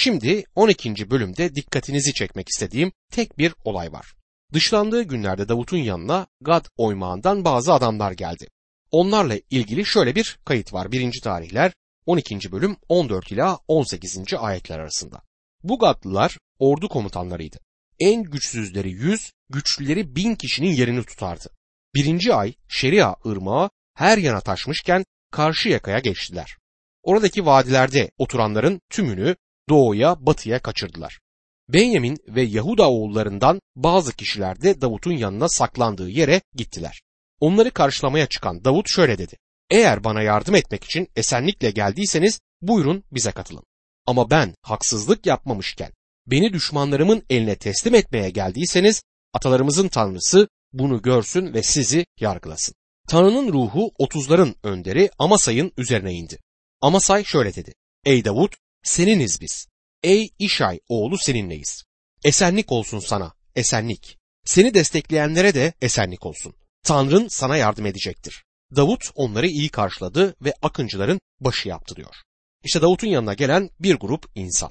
Şimdi 12. bölümde dikkatinizi çekmek istediğim tek bir olay var. Dışlandığı günlerde Davut'un yanına Gad oymağından bazı adamlar geldi. Onlarla ilgili şöyle bir kayıt var. 1. tarihler 12. bölüm 14 ila 18. ayetler arasında. Bu Gadlılar ordu komutanlarıydı. En güçsüzleri 100, güçlüleri 1000 kişinin yerini tutardı. Birinci ay Şeria ırmağı her yana taşmışken karşı yakaya geçtiler. Oradaki vadilerde oturanların tümünü doğuya batıya kaçırdılar. Benyamin ve Yahuda oğullarından bazı kişiler de Davut'un yanına saklandığı yere gittiler. Onları karşılamaya çıkan Davut şöyle dedi. Eğer bana yardım etmek için esenlikle geldiyseniz buyurun bize katılın. Ama ben haksızlık yapmamışken beni düşmanlarımın eline teslim etmeye geldiyseniz atalarımızın tanrısı bunu görsün ve sizi yargılasın. Tanrı'nın ruhu otuzların önderi Amasay'ın üzerine indi. Amasay şöyle dedi. Ey Davut seniniz biz. Ey İşay oğlu seninleyiz. Esenlik olsun sana, esenlik. Seni destekleyenlere de esenlik olsun. Tanrın sana yardım edecektir. Davut onları iyi karşıladı ve akıncıların başı yaptı diyor. İşte Davut'un yanına gelen bir grup insan.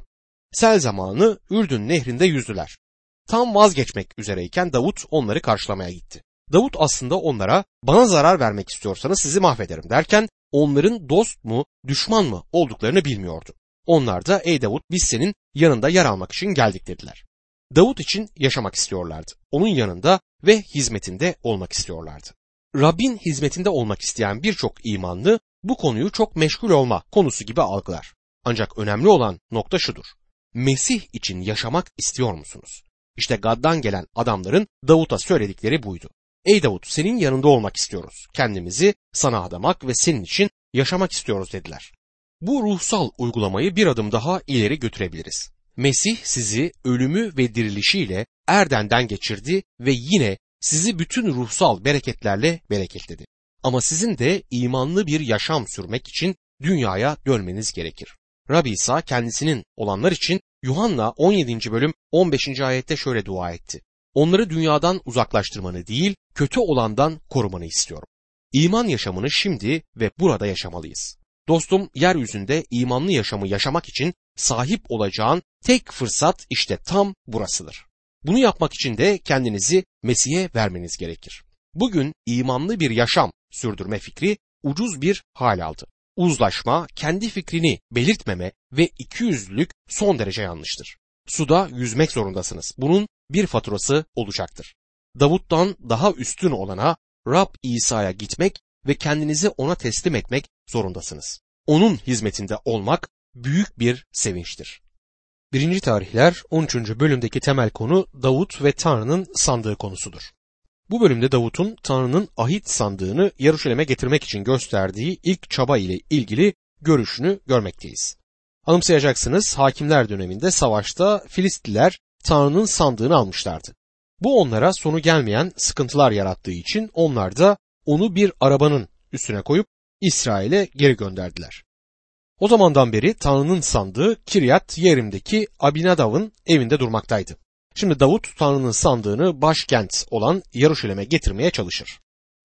Sel zamanı Ürdün nehrinde yüzdüler. Tam vazgeçmek üzereyken Davut onları karşılamaya gitti. Davut aslında onlara bana zarar vermek istiyorsanız sizi mahvederim derken onların dost mu düşman mı olduklarını bilmiyordu. Onlar da ey Davut biz senin yanında yer almak için geldik dediler. Davut için yaşamak istiyorlardı. Onun yanında ve hizmetinde olmak istiyorlardı. Rabbin hizmetinde olmak isteyen birçok imanlı bu konuyu çok meşgul olma konusu gibi algılar. Ancak önemli olan nokta şudur. Mesih için yaşamak istiyor musunuz? İşte Gad'dan gelen adamların Davut'a söyledikleri buydu. Ey Davut senin yanında olmak istiyoruz. Kendimizi sana adamak ve senin için yaşamak istiyoruz dediler. Bu ruhsal uygulamayı bir adım daha ileri götürebiliriz. Mesih sizi ölümü ve dirilişiyle erdenden geçirdi ve yine sizi bütün ruhsal bereketlerle bereketledi. Ama sizin de imanlı bir yaşam sürmek için dünyaya dönmeniz gerekir. Rabbi İsa kendisinin olanlar için Yuhanna 17. bölüm 15. ayette şöyle dua etti. Onları dünyadan uzaklaştırmanı değil, kötü olandan korumanı istiyorum. İman yaşamını şimdi ve burada yaşamalıyız. Dostum, yeryüzünde imanlı yaşamı yaşamak için sahip olacağın tek fırsat işte tam burasıdır. Bunu yapmak için de kendinizi Mesih'e vermeniz gerekir. Bugün imanlı bir yaşam sürdürme fikri ucuz bir hal aldı. Uzlaşma, kendi fikrini belirtmeme ve ikiyüzlülük son derece yanlıştır. Suda yüzmek zorundasınız. Bunun bir faturası olacaktır. Davut'tan daha üstün olana Rab İsa'ya gitmek ve kendinizi ona teslim etmek zorundasınız. Onun hizmetinde olmak büyük bir sevinçtir. Birinci tarihler 13. bölümdeki temel konu Davut ve Tanrı'nın sandığı konusudur. Bu bölümde Davut'un Tanrı'nın ahit sandığını Yaruşalim'e getirmek için gösterdiği ilk çaba ile ilgili görüşünü görmekteyiz. Anımsayacaksınız hakimler döneminde savaşta Filistliler Tanrı'nın sandığını almışlardı. Bu onlara sonu gelmeyen sıkıntılar yarattığı için onlar da onu bir arabanın üstüne koyup İsrail'e geri gönderdiler. O zamandan beri Tanrı'nın sandığı Kiryat Yerim'deki Abinadav'ın evinde durmaktaydı. Şimdi Davut Tanrı'nın sandığını başkent olan Yaruşalim'e getirmeye çalışır.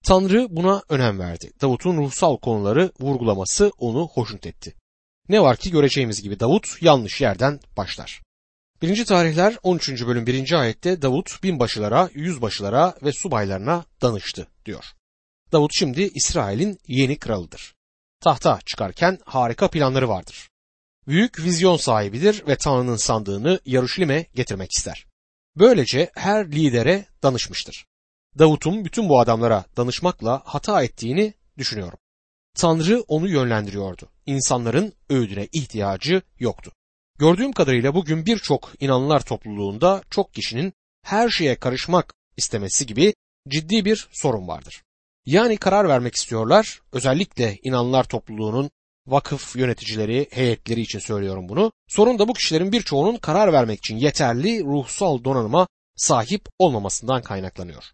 Tanrı buna önem verdi. Davut'un ruhsal konuları vurgulaması onu hoşnut etti. Ne var ki göreceğimiz gibi Davut yanlış yerden başlar. 1. tarihler 13. bölüm 1. ayette Davut binbaşılara, yüzbaşılara ve subaylarına danıştı diyor. Davut şimdi İsrail'in yeni kralıdır. Tahta çıkarken harika planları vardır. Büyük vizyon sahibidir ve Tanrı'nın sandığını Yaruşilim'e getirmek ister. Böylece her lidere danışmıştır. Davut'un bütün bu adamlara danışmakla hata ettiğini düşünüyorum. Tanrı onu yönlendiriyordu. İnsanların öğüdüne ihtiyacı yoktu. Gördüğüm kadarıyla bugün birçok inanlılar topluluğunda çok kişinin her şeye karışmak istemesi gibi ciddi bir sorun vardır. Yani karar vermek istiyorlar. Özellikle inanlılar topluluğunun vakıf yöneticileri, heyetleri için söylüyorum bunu. Sorun da bu kişilerin birçoğunun karar vermek için yeterli ruhsal donanıma sahip olmamasından kaynaklanıyor.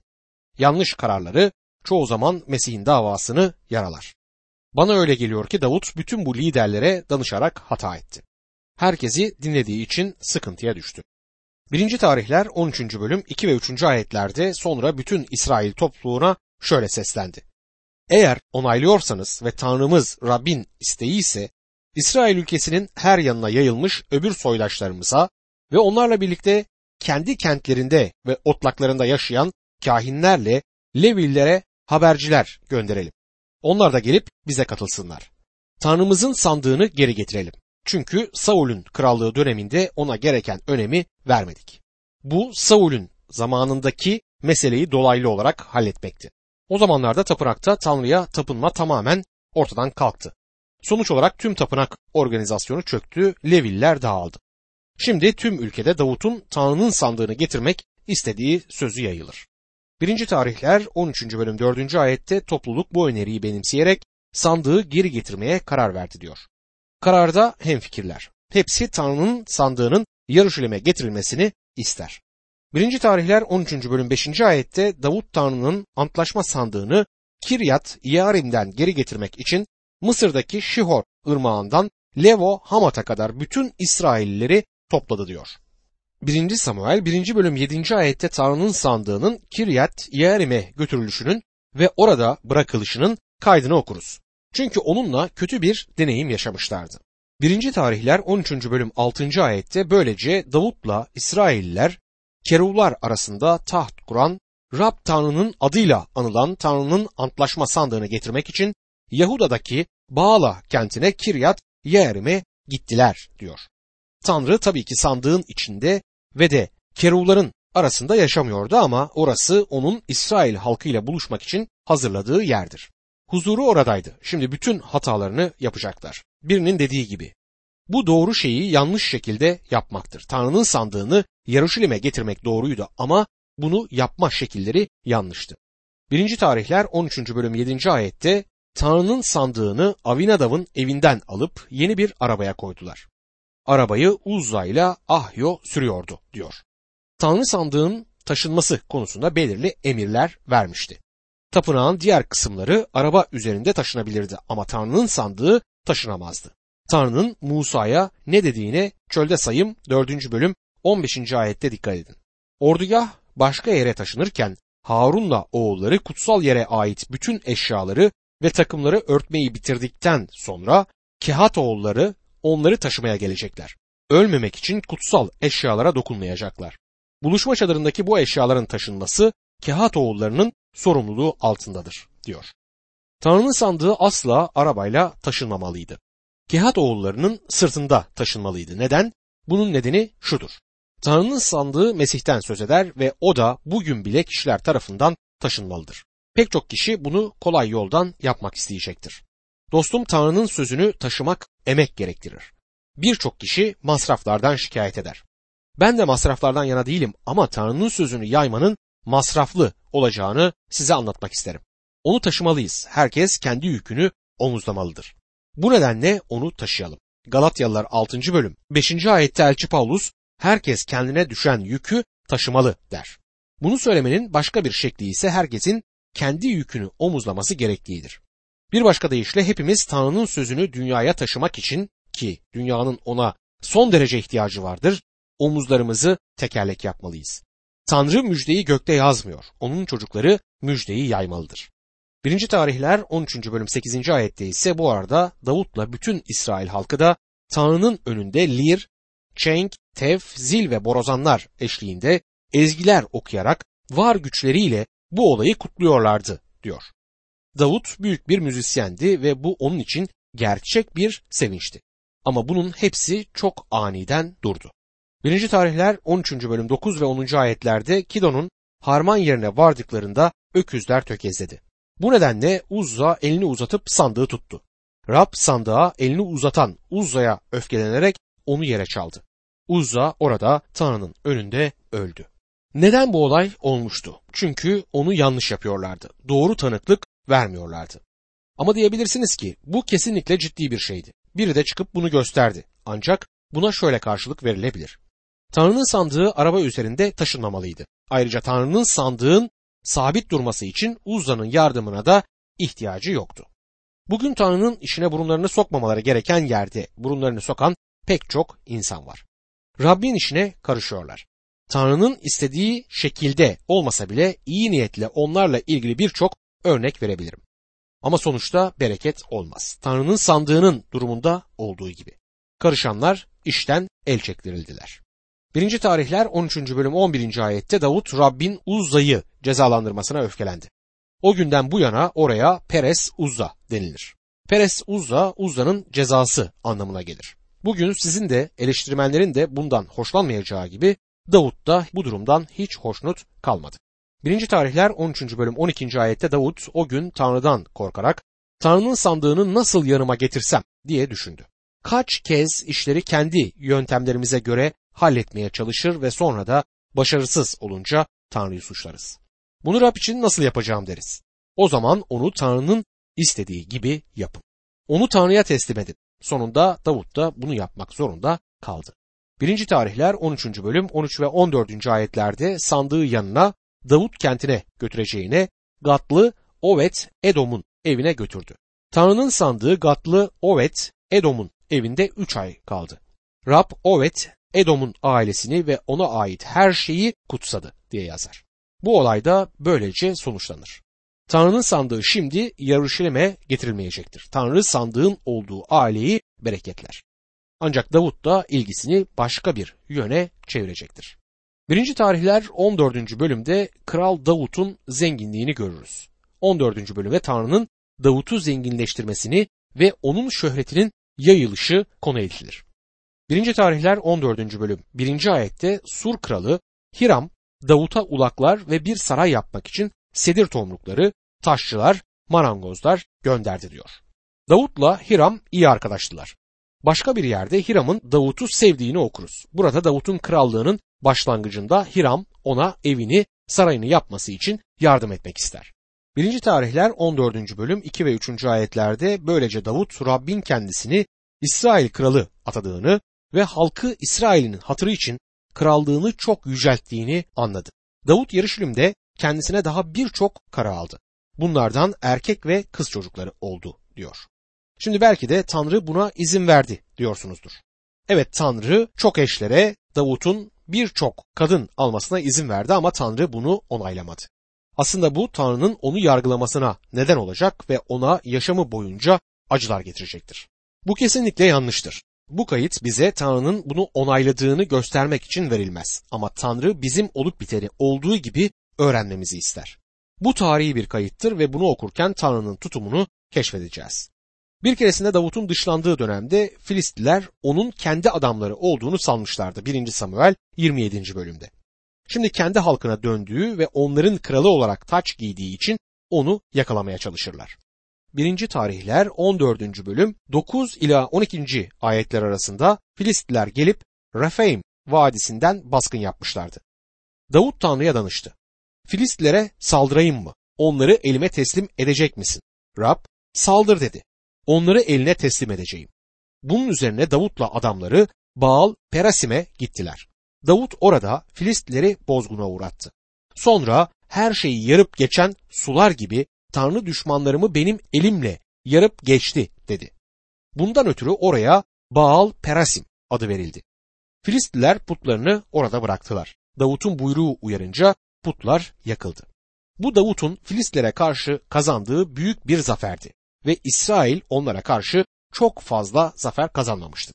Yanlış kararları çoğu zaman Mesih'in davasını yaralar. Bana öyle geliyor ki Davut bütün bu liderlere danışarak hata etti. Herkesi dinlediği için sıkıntıya düştü. 1. tarihler 13. bölüm 2 ve 3. ayetlerde sonra bütün İsrail topluluğuna şöyle seslendi. Eğer onaylıyorsanız ve Tanrımız Rabbin isteği ise İsrail ülkesinin her yanına yayılmış öbür soydaşlarımıza ve onlarla birlikte kendi kentlerinde ve otlaklarında yaşayan kahinlerle Levillere haberciler gönderelim. Onlar da gelip bize katılsınlar. Tanrımızın sandığını geri getirelim. Çünkü Saul'ün krallığı döneminde ona gereken önemi vermedik. Bu Saul'ün zamanındaki meseleyi dolaylı olarak halletmekti. O zamanlarda tapınakta Tanrı'ya tapınma tamamen ortadan kalktı. Sonuç olarak tüm tapınak organizasyonu çöktü, Leviller dağıldı. Şimdi tüm ülkede Davut'un Tanrı'nın sandığını getirmek istediği sözü yayılır. 1. tarihler 13. bölüm 4. ayette topluluk bu öneriyi benimseyerek sandığı geri getirmeye karar verdi diyor. Kararda hemfikirler. Hepsi Tanrı'nın sandığının Yarışilim'e getirilmesini ister. 1. tarihler 13. bölüm 5. ayette Davut Tanrı'nın antlaşma sandığını Kiryat Yarim'den geri getirmek için Mısır'daki Şihor ırmağından Levo Hamat'a kadar bütün İsraillileri topladı diyor. 1. Samuel 1. bölüm 7. ayette Tanrı'nın sandığının Kiryat Yearim'e götürülüşünün ve orada bırakılışının kaydını okuruz. Çünkü onunla kötü bir deneyim yaşamışlardı. 1. tarihler 13. bölüm 6. ayette böylece Davut'la İsrailliler keruvlar arasında taht kuran Rab Tanrı'nın adıyla anılan Tanrı'nın antlaşma sandığını getirmek için Yahuda'daki Bağla kentine Kiryat Yearim'e gittiler diyor. Tanrı tabii ki sandığın içinde ve de keruvların arasında yaşamıyordu ama orası onun İsrail halkıyla buluşmak için hazırladığı yerdir. Huzuru oradaydı. Şimdi bütün hatalarını yapacaklar. Birinin dediği gibi. Bu doğru şeyi yanlış şekilde yapmaktır. Tanrı'nın sandığını Yaruşilim'e getirmek doğruydu ama bunu yapma şekilleri yanlıştı. 1. tarihler 13. bölüm 7. ayette Tanrı'nın sandığını Avinadav'ın evinden alıp yeni bir arabaya koydular. Arabayı Uzza ile Ahyo sürüyordu diyor. Tanrı sandığın taşınması konusunda belirli emirler vermişti. Tapınağın diğer kısımları araba üzerinde taşınabilirdi ama Tanrı'nın sandığı taşınamazdı. Tanrı'nın Musa'ya ne dediğine çölde sayım 4. bölüm 15. ayette dikkat edin. Ordugah başka yere taşınırken Harun'la oğulları kutsal yere ait bütün eşyaları ve takımları örtmeyi bitirdikten sonra Kehat oğulları onları taşımaya gelecekler. Ölmemek için kutsal eşyalara dokunmayacaklar. Buluşma çadırındaki bu eşyaların taşınması Kehat oğullarının sorumluluğu altındadır diyor. Tanrı'nın sandığı asla arabayla taşınmamalıydı. Kehat oğullarının sırtında taşınmalıydı. Neden? Bunun nedeni şudur. Tanrı'nın sandığı Mesih'ten söz eder ve o da bugün bile kişiler tarafından taşınmalıdır. Pek çok kişi bunu kolay yoldan yapmak isteyecektir. Dostum Tanrı'nın sözünü taşımak emek gerektirir. Birçok kişi masraflardan şikayet eder. Ben de masraflardan yana değilim ama Tanrı'nın sözünü yaymanın masraflı olacağını size anlatmak isterim. Onu taşımalıyız. Herkes kendi yükünü omuzlamalıdır. Bu nedenle onu taşıyalım. Galatyalılar 6. bölüm 5. ayette Elçi Paulus herkes kendine düşen yükü taşımalı der. Bunu söylemenin başka bir şekli ise herkesin kendi yükünü omuzlaması gerektiğidir. Bir başka deyişle hepimiz Tanrı'nın sözünü dünyaya taşımak için ki dünyanın ona son derece ihtiyacı vardır, omuzlarımızı tekerlek yapmalıyız. Tanrı müjdeyi gökte yazmıyor. Onun çocukları müjdeyi yaymalıdır. 1. tarihler 13. bölüm 8. ayette ise bu arada Davut'la bütün İsrail halkı da Tanrı'nın önünde lir, çenk, tef, zil ve borazanlar eşliğinde ezgiler okuyarak var güçleriyle bu olayı kutluyorlardı diyor. Davut büyük bir müzisyendi ve bu onun için gerçek bir sevinçti. Ama bunun hepsi çok aniden durdu. 1. tarihler 13. bölüm 9 ve 10. ayetlerde Kidon'un harman yerine vardıklarında öküzler tökezledi. Bu nedenle Uzza elini uzatıp sandığı tuttu. Rab sandığa elini uzatan Uzza'ya öfkelenerek onu yere çaldı. Uzza orada Tanrı'nın önünde öldü. Neden bu olay olmuştu? Çünkü onu yanlış yapıyorlardı. Doğru tanıklık vermiyorlardı. Ama diyebilirsiniz ki bu kesinlikle ciddi bir şeydi. Biri de çıkıp bunu gösterdi. Ancak buna şöyle karşılık verilebilir. Tanrı'nın sandığı araba üzerinde taşınmamalıydı. Ayrıca Tanrı'nın sandığın sabit durması için Uzza'nın yardımına da ihtiyacı yoktu. Bugün Tanrı'nın işine burunlarını sokmamaları gereken yerde burunlarını sokan pek çok insan var. Rabbin işine karışıyorlar. Tanrı'nın istediği şekilde olmasa bile iyi niyetle onlarla ilgili birçok örnek verebilirim. Ama sonuçta bereket olmaz. Tanrı'nın sandığının durumunda olduğu gibi. Karışanlar işten el çektirildiler. 1. tarihler 13. bölüm 11. ayette Davut Rabbin Uzza'yı cezalandırmasına öfkelendi. O günden bu yana oraya Peres Uzza denilir. Peres Uzza, Uzza'nın cezası anlamına gelir. Bugün sizin de eleştirmenlerin de bundan hoşlanmayacağı gibi Davut da bu durumdan hiç hoşnut kalmadı. 1. tarihler 13. bölüm 12. ayette Davut o gün Tanrı'dan korkarak Tanrı'nın sandığını nasıl yanıma getirsem diye düşündü. Kaç kez işleri kendi yöntemlerimize göre halletmeye çalışır ve sonra da başarısız olunca Tanrı'yı suçlarız. Bunu Rab için nasıl yapacağım deriz. O zaman onu Tanrı'nın istediği gibi yapın. Onu Tanrı'ya teslim edin. Sonunda Davut da bunu yapmak zorunda kaldı. 1. tarihler 13. bölüm 13 ve 14. ayetlerde sandığı yanına Davut kentine götüreceğine Gatlı Ovet Edom'un evine götürdü. Tanrı'nın sandığı Gatlı Ovet Edom'un evinde 3 ay kaldı. Rab Ovet Edom'un ailesini ve ona ait her şeyi kutsadı diye yazar. Bu olay da böylece sonuçlanır. Tanrı'nın sandığı şimdi Yarışilim'e getirilmeyecektir. Tanrı sandığın olduğu aileyi bereketler. Ancak Davut da ilgisini başka bir yöne çevirecektir. Birinci tarihler 14. bölümde Kral Davut'un zenginliğini görürüz. 14. bölüme Tanrı'nın Davut'u zenginleştirmesini ve onun şöhretinin yayılışı konu edilir. 1. tarihler 14. bölüm 1. ayette Sur kralı Hiram Davut'a ulaklar ve bir saray yapmak için sedir tomrukları, taşçılar, marangozlar gönderdi diyor. Davut'la Hiram iyi arkadaştılar. Başka bir yerde Hiram'ın Davut'u sevdiğini okuruz. Burada Davut'un krallığının başlangıcında Hiram ona evini, sarayını yapması için yardım etmek ister. 1. tarihler 14. bölüm 2 ve 3. ayetlerde böylece Davut Rabbin kendisini İsrail kralı atadığını ve halkı İsrail'in hatırı için krallığını çok yücelttiğini anladı. Davut Yarışilim'de kendisine daha birçok kara aldı. Bunlardan erkek ve kız çocukları oldu diyor. Şimdi belki de Tanrı buna izin verdi diyorsunuzdur. Evet Tanrı çok eşlere Davut'un birçok kadın almasına izin verdi ama Tanrı bunu onaylamadı. Aslında bu Tanrı'nın onu yargılamasına neden olacak ve ona yaşamı boyunca acılar getirecektir. Bu kesinlikle yanlıştır. Bu kayıt bize Tanrı'nın bunu onayladığını göstermek için verilmez. Ama Tanrı bizim olup biteni olduğu gibi öğrenmemizi ister. Bu tarihi bir kayıttır ve bunu okurken Tanrı'nın tutumunu keşfedeceğiz. Bir keresinde Davut'un dışlandığı dönemde Filistliler onun kendi adamları olduğunu sanmışlardı 1. Samuel 27. bölümde. Şimdi kendi halkına döndüğü ve onların kralı olarak taç giydiği için onu yakalamaya çalışırlar. 1. tarihler 14. bölüm 9 ila 12. ayetler arasında Filistliler gelip Refaim vadisinden baskın yapmışlardı. Davut Tanrı'ya danıştı. Filistlilere saldırayım mı? Onları elime teslim edecek misin? Rab saldır dedi. Onları eline teslim edeceğim. Bunun üzerine Davut'la adamları Baal Perasim'e gittiler. Davut orada Filistlileri bozguna uğrattı. Sonra her şeyi yarıp geçen sular gibi Tanrı düşmanlarımı benim elimle yarıp geçti dedi. Bundan ötürü oraya Baal Perasim adı verildi. Filistliler putlarını orada bıraktılar. Davut'un buyruğu uyarınca putlar yakıldı. Bu Davut'un Filistlere karşı kazandığı büyük bir zaferdi ve İsrail onlara karşı çok fazla zafer kazanmamıştı.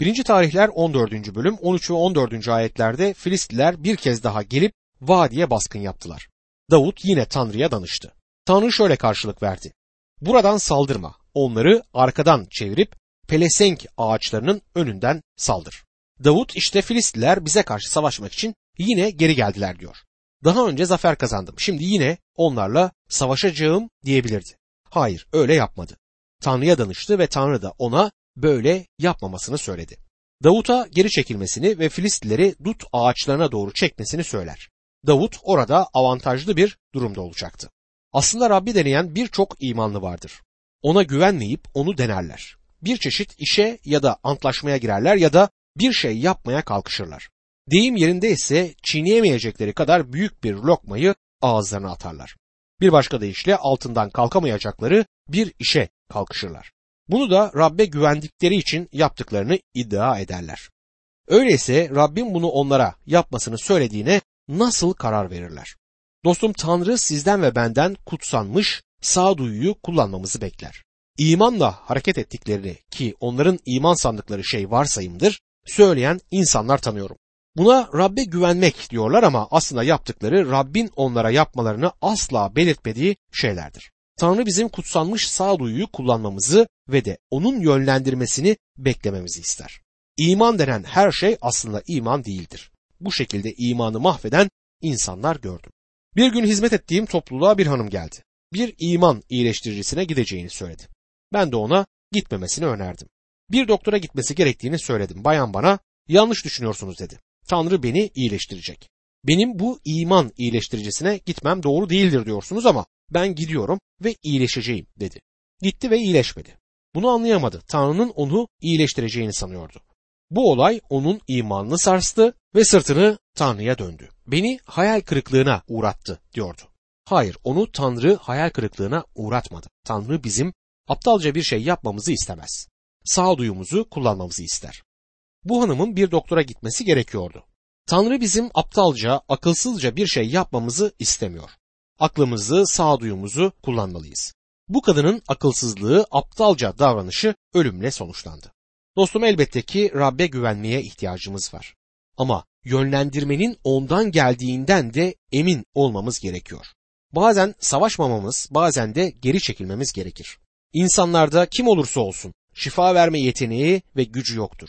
1. tarihler 14. bölüm 13 ve 14. ayetlerde Filistliler bir kez daha gelip vadiye baskın yaptılar. Davut yine Tanrı'ya danıştı. Tanrı şöyle karşılık verdi. Buradan saldırma, onları arkadan çevirip pelesenk ağaçlarının önünden saldır. Davut işte Filistliler bize karşı savaşmak için yine geri geldiler diyor. Daha önce zafer kazandım. Şimdi yine onlarla savaşacağım diyebilirdi. Hayır, öyle yapmadı. Tanrı'ya danıştı ve Tanrı da ona böyle yapmamasını söyledi. Davut'a geri çekilmesini ve Filistlileri dut ağaçlarına doğru çekmesini söyler. Davut orada avantajlı bir durumda olacaktı. Aslında Rabbi deneyen birçok imanlı vardır. Ona güvenmeyip onu denerler. Bir çeşit işe ya da antlaşmaya girerler ya da bir şey yapmaya kalkışırlar. Deyim yerinde ise çiğneyemeyecekleri kadar büyük bir lokmayı ağızlarına atarlar. Bir başka deyişle altından kalkamayacakları bir işe kalkışırlar. Bunu da Rabbe güvendikleri için yaptıklarını iddia ederler. Öyleyse Rabbim bunu onlara yapmasını söylediğine nasıl karar verirler? Dostum Tanrı sizden ve benden kutsanmış, sağduyuyu kullanmamızı bekler. İmanla hareket ettiklerini ki onların iman sandıkları şey varsayımdır söyleyen insanlar tanıyorum. Buna Rabbe güvenmek diyorlar ama aslında yaptıkları Rabbin onlara yapmalarını asla belirtmediği şeylerdir. Tanrı bizim kutsanmış sağduyuyu kullanmamızı ve de onun yönlendirmesini beklememizi ister. İman denen her şey aslında iman değildir. Bu şekilde imanı mahveden insanlar gördüm. Bir gün hizmet ettiğim topluluğa bir hanım geldi. Bir iman iyileştiricisine gideceğini söyledi. Ben de ona gitmemesini önerdim. Bir doktora gitmesi gerektiğini söyledim. Bayan bana yanlış düşünüyorsunuz dedi. Tanrı beni iyileştirecek. Benim bu iman iyileştiricisine gitmem doğru değildir diyorsunuz ama ben gidiyorum ve iyileşeceğim dedi. Gitti ve iyileşmedi. Bunu anlayamadı. Tanrı'nın onu iyileştireceğini sanıyordu. Bu olay onun imanını sarstı ve sırtını Tanrı'ya döndü. Beni hayal kırıklığına uğrattı diyordu. Hayır, onu Tanrı hayal kırıklığına uğratmadı. Tanrı bizim aptalca bir şey yapmamızı istemez. Sağduyumuzu kullanmamızı ister. Bu hanımın bir doktora gitmesi gerekiyordu. Tanrı bizim aptalca, akılsızca bir şey yapmamızı istemiyor. Aklımızı, sağduyumuzu kullanmalıyız. Bu kadının akılsızlığı, aptalca davranışı ölümle sonuçlandı. Dostum elbette ki Rabbe güvenmeye ihtiyacımız var. Ama yönlendirmenin ondan geldiğinden de emin olmamız gerekiyor. Bazen savaşmamamız, bazen de geri çekilmemiz gerekir. İnsanlarda kim olursa olsun şifa verme yeteneği ve gücü yoktur.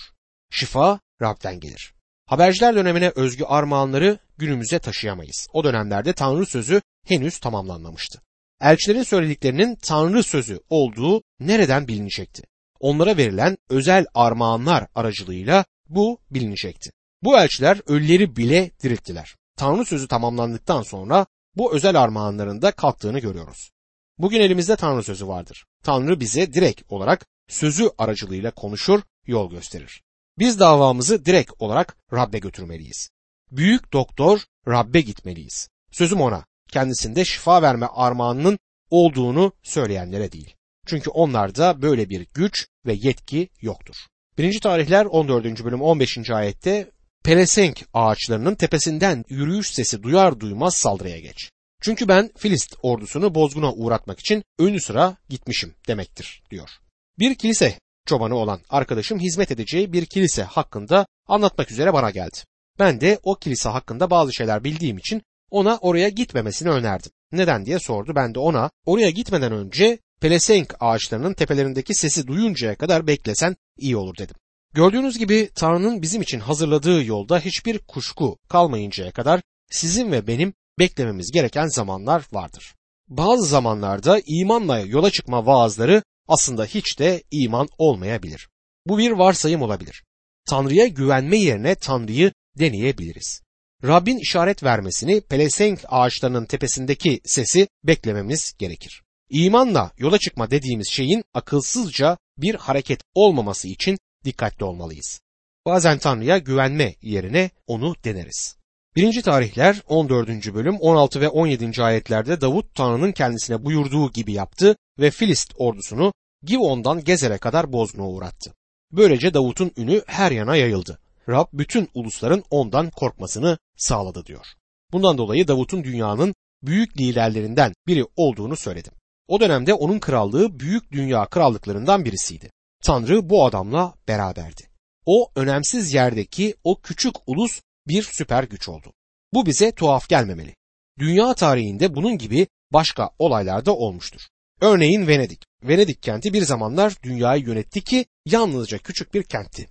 Şifa Rab'den gelir. Haberciler dönemine özgü armağanları günümüze taşıyamayız. O dönemlerde Tanrı sözü henüz tamamlanmamıştı. Elçilerin söylediklerinin Tanrı sözü olduğu nereden bilinecekti? Onlara verilen özel armağanlar aracılığıyla bu bilinecekti. Bu elçiler ölüleri bile dirilttiler. Tanrı sözü tamamlandıktan sonra bu özel armağanların da kalktığını görüyoruz. Bugün elimizde Tanrı sözü vardır. Tanrı bize direkt olarak sözü aracılığıyla konuşur, yol gösterir. Biz davamızı direkt olarak Rab'be götürmeliyiz. Büyük doktor Rab'be gitmeliyiz. Sözüm ona, kendisinde şifa verme armağanının olduğunu söyleyenlere değil. Çünkü onlarda böyle bir güç ve yetki yoktur. 1. tarihler 14. bölüm 15. ayette Pelesenk ağaçlarının tepesinden yürüyüş sesi duyar duymaz saldırıya geç. Çünkü ben Filist ordusunu bozguna uğratmak için önü sıra gitmişim demektir diyor. Bir kilise çobanı olan arkadaşım hizmet edeceği bir kilise hakkında anlatmak üzere bana geldi. Ben de o kilise hakkında bazı şeyler bildiğim için ona oraya gitmemesini önerdim. Neden diye sordu. Ben de ona oraya gitmeden önce pelesenk ağaçlarının tepelerindeki sesi duyuncaya kadar beklesen iyi olur dedim. Gördüğünüz gibi Tanrı'nın bizim için hazırladığı yolda hiçbir kuşku kalmayıncaya kadar sizin ve benim beklememiz gereken zamanlar vardır. Bazı zamanlarda imanla yola çıkma vaazları aslında hiç de iman olmayabilir. Bu bir varsayım olabilir. Tanrı'ya güvenme yerine Tanrı'yı deneyebiliriz. Rabbin işaret vermesini pelesenk ağaçlarının tepesindeki sesi beklememiz gerekir. İmanla yola çıkma dediğimiz şeyin akılsızca bir hareket olmaması için dikkatli olmalıyız. Bazen Tanrı'ya güvenme yerine onu deneriz. 1. tarihler 14. bölüm 16 ve 17. ayetlerde Davut Tanrı'nın kendisine buyurduğu gibi yaptı ve Filist ordusunu Givon'dan Gezer'e kadar bozguna uğrattı. Böylece Davut'un ünü her yana yayıldı. Rab bütün ulusların ondan korkmasını sağladı diyor. Bundan dolayı Davut'un dünyanın büyük liderlerinden biri olduğunu söyledim. O dönemde onun krallığı büyük dünya krallıklarından birisiydi. Tanrı bu adamla beraberdi. O önemsiz yerdeki o küçük ulus bir süper güç oldu. Bu bize tuhaf gelmemeli. Dünya tarihinde bunun gibi başka olaylar da olmuştur. Örneğin Venedik. Venedik kenti bir zamanlar dünyayı yönetti ki yalnızca küçük bir kentti.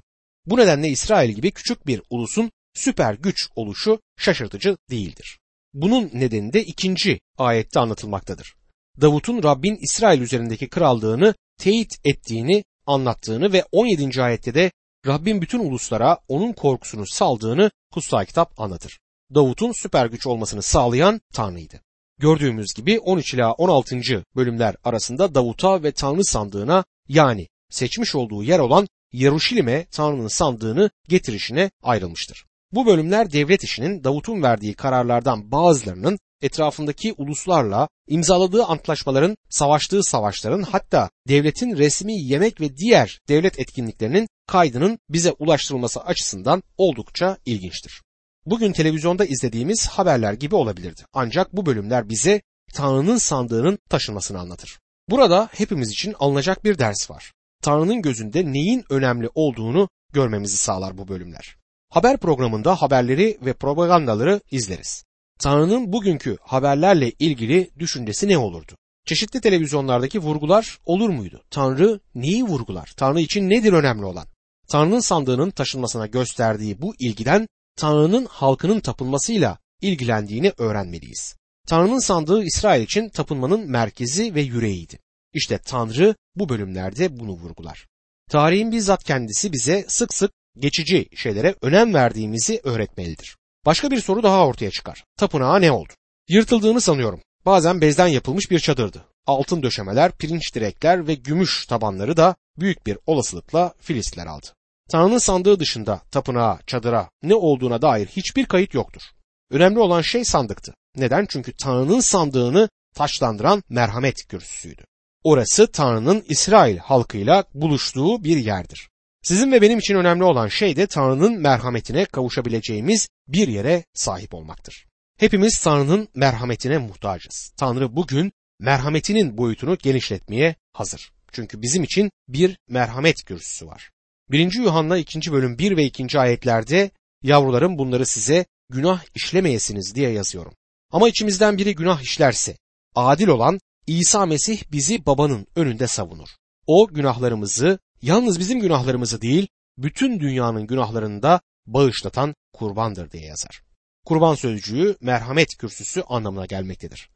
Bu nedenle İsrail gibi küçük bir ulusun süper güç oluşu şaşırtıcı değildir. Bunun nedeni de ikinci ayette anlatılmaktadır. Davut'un Rabbin İsrail üzerindeki krallığını teyit ettiğini anlattığını ve 17. ayette de Rabbin bütün uluslara onun korkusunu saldığını kutsal kitap anlatır. Davut'un süper güç olmasını sağlayan Tanrı'ydı. Gördüğümüz gibi 13 ila 16. bölümler arasında Davut'a ve Tanrı sandığına yani seçmiş olduğu yer olan Yeruşalim'e Tanrı'nın sandığını getirişine ayrılmıştır. Bu bölümler devlet işinin Davut'un verdiği kararlardan bazılarının etrafındaki uluslarla imzaladığı antlaşmaların, savaştığı savaşların hatta devletin resmi yemek ve diğer devlet etkinliklerinin kaydının bize ulaştırılması açısından oldukça ilginçtir. Bugün televizyonda izlediğimiz haberler gibi olabilirdi. Ancak bu bölümler bize Tanrı'nın sandığının taşınmasını anlatır. Burada hepimiz için alınacak bir ders var. Tanrı'nın gözünde neyin önemli olduğunu görmemizi sağlar bu bölümler. Haber programında haberleri ve propagandaları izleriz. Tanrı'nın bugünkü haberlerle ilgili düşüncesi ne olurdu? Çeşitli televizyonlardaki vurgular olur muydu? Tanrı neyi vurgular? Tanrı için nedir önemli olan? Tanrı'nın sandığının taşınmasına gösterdiği bu ilgiden Tanrı'nın halkının tapınmasıyla ilgilendiğini öğrenmeliyiz. Tanrı'nın sandığı İsrail için tapınmanın merkezi ve yüreğiydi. İşte Tanrı bu bölümlerde bunu vurgular. Tarihin bizzat kendisi bize sık sık geçici şeylere önem verdiğimizi öğretmelidir. Başka bir soru daha ortaya çıkar. Tapınağa ne oldu? Yırtıldığını sanıyorum. Bazen bezden yapılmış bir çadırdı. Altın döşemeler, pirinç direkler ve gümüş tabanları da büyük bir olasılıkla Filistler aldı. Tanrı'nın sandığı dışında tapınağa, çadıra ne olduğuna dair hiçbir kayıt yoktur. Önemli olan şey sandıktı. Neden? Çünkü Tanrı'nın sandığını taşlandıran merhamet kürsüsüydü. Orası Tanrı'nın İsrail halkıyla buluştuğu bir yerdir. Sizin ve benim için önemli olan şey de Tanrı'nın merhametine kavuşabileceğimiz bir yere sahip olmaktır. Hepimiz Tanrı'nın merhametine muhtacız. Tanrı bugün merhametinin boyutunu genişletmeye hazır. Çünkü bizim için bir merhamet kürsüsü var. 1. Yuhanna 2. bölüm 1 ve 2. ayetlerde yavrularım bunları size günah işlemeyesiniz diye yazıyorum. Ama içimizden biri günah işlerse adil olan İsa Mesih bizi babanın önünde savunur. O günahlarımızı yalnız bizim günahlarımızı değil bütün dünyanın günahlarını da bağışlatan kurbandır diye yazar. Kurban sözcüğü merhamet kürsüsü anlamına gelmektedir.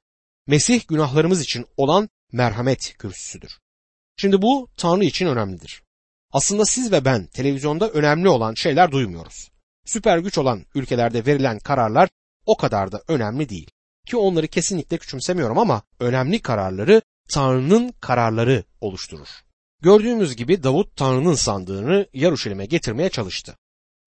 Mesih günahlarımız için olan merhamet kürsüsüdür. Şimdi bu Tanrı için önemlidir. Aslında siz ve ben televizyonda önemli olan şeyler duymuyoruz. Süper güç olan ülkelerde verilen kararlar o kadar da önemli değil. Ki onları kesinlikle küçümsemiyorum ama önemli kararları Tanrı'nın kararları oluşturur. Gördüğümüz gibi Davut Tanrı'nın sandığını Yaruşalim'e getirmeye çalıştı.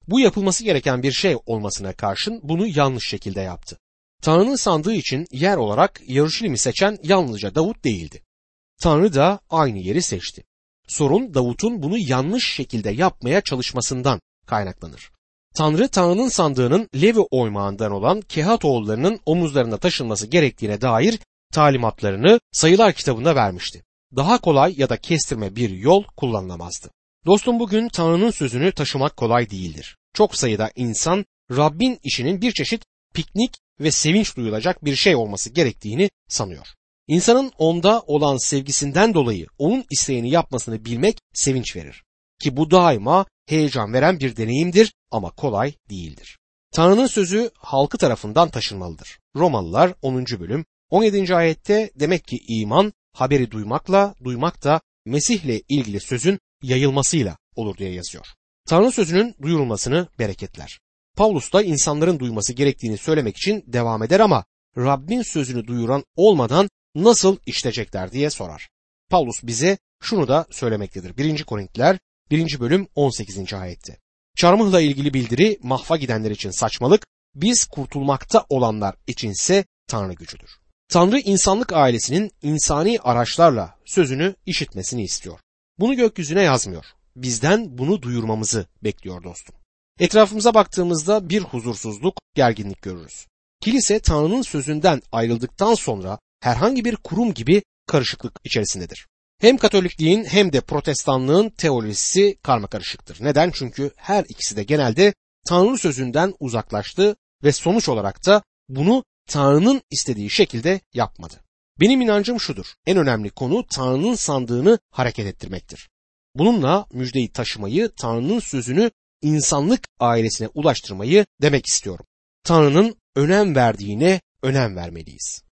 Bu yapılması gereken bir şey olmasına karşın bunu yanlış şekilde yaptı. Tanrı'nın sandığı için yer olarak Yaruşalim'i seçen yalnızca Davut değildi. Tanrı da aynı yeri seçti. Sorun Davut'un bunu yanlış şekilde yapmaya çalışmasından kaynaklanır. Tanrı Tanrı'nın sandığının Levi oymağından olan Kehat oğullarının omuzlarında taşınması gerektiğine dair talimatlarını sayılar kitabında vermişti. Daha kolay ya da kestirme bir yol kullanılamazdı. Dostum bugün Tanrı'nın sözünü taşımak kolay değildir. Çok sayıda insan Rabbin işinin bir çeşit piknik ve sevinç duyulacak bir şey olması gerektiğini sanıyor. İnsanın onda olan sevgisinden dolayı onun isteğini yapmasını bilmek sevinç verir. Ki bu daima heyecan veren bir deneyimdir ama kolay değildir. Tanrı'nın sözü halkı tarafından taşınmalıdır. Romalılar 10. bölüm 17. ayette demek ki iman haberi duymakla, duymak da Mesih'le ilgili sözün yayılmasıyla olur diye yazıyor. Tanrı sözünün duyurulmasını bereketler. Paulus da insanların duyması gerektiğini söylemek için devam eder ama Rabbin sözünü duyuran olmadan nasıl işleyecekler diye sorar. Paulus bize şunu da söylemektedir. 1. Korintiler 1. bölüm 18. ayette. Çarmıhla ilgili bildiri mahva gidenler için saçmalık, biz kurtulmakta olanlar içinse Tanrı gücüdür. Tanrı insanlık ailesinin insani araçlarla sözünü işitmesini istiyor. Bunu gökyüzüne yazmıyor. Bizden bunu duyurmamızı bekliyor dostum. Etrafımıza baktığımızda bir huzursuzluk, gerginlik görürüz. Kilise Tanrı'nın sözünden ayrıldıktan sonra herhangi bir kurum gibi karışıklık içerisindedir. Hem Katolikliğin hem de Protestanlığın teolojisi karmakarışıktır. Neden? Çünkü her ikisi de genelde Tanrı sözünden uzaklaştı ve sonuç olarak da bunu Tanrı'nın istediği şekilde yapmadı. Benim inancım şudur. En önemli konu Tanrı'nın sandığını hareket ettirmektir. Bununla müjdeyi taşımayı, Tanrı'nın sözünü insanlık ailesine ulaştırmayı demek istiyorum. Tanrı'nın önem verdiğine önem vermeliyiz.